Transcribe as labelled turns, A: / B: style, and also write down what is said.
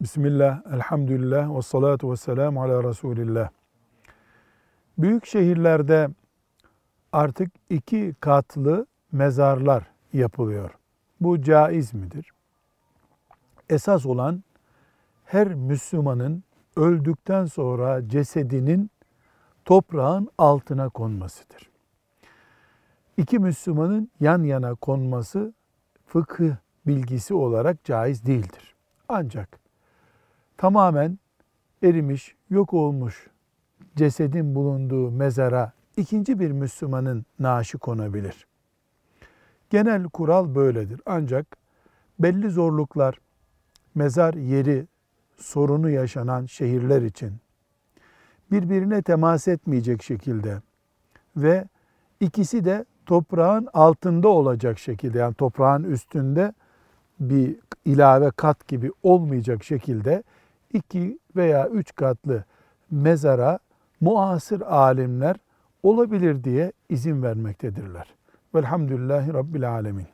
A: Bismillah, elhamdülillah ve salatu ve selamu ala Resulillah. Büyük şehirlerde artık iki katlı mezarlar yapılıyor. Bu caiz midir? Esas olan her Müslümanın öldükten sonra cesedinin toprağın altına konmasıdır. İki Müslümanın yan yana konması fıkıh bilgisi olarak caiz değildir. Ancak tamamen erimiş, yok olmuş cesedin bulunduğu mezara ikinci bir Müslümanın naaşı konabilir. Genel kural böyledir. Ancak belli zorluklar, mezar yeri sorunu yaşanan şehirler için birbirine temas etmeyecek şekilde ve ikisi de toprağın altında olacak şekilde yani toprağın üstünde bir ilave kat gibi olmayacak şekilde iki veya üç katlı mezara muasır alimler olabilir diye izin vermektedirler. Velhamdülillahi Rabbil Alemin.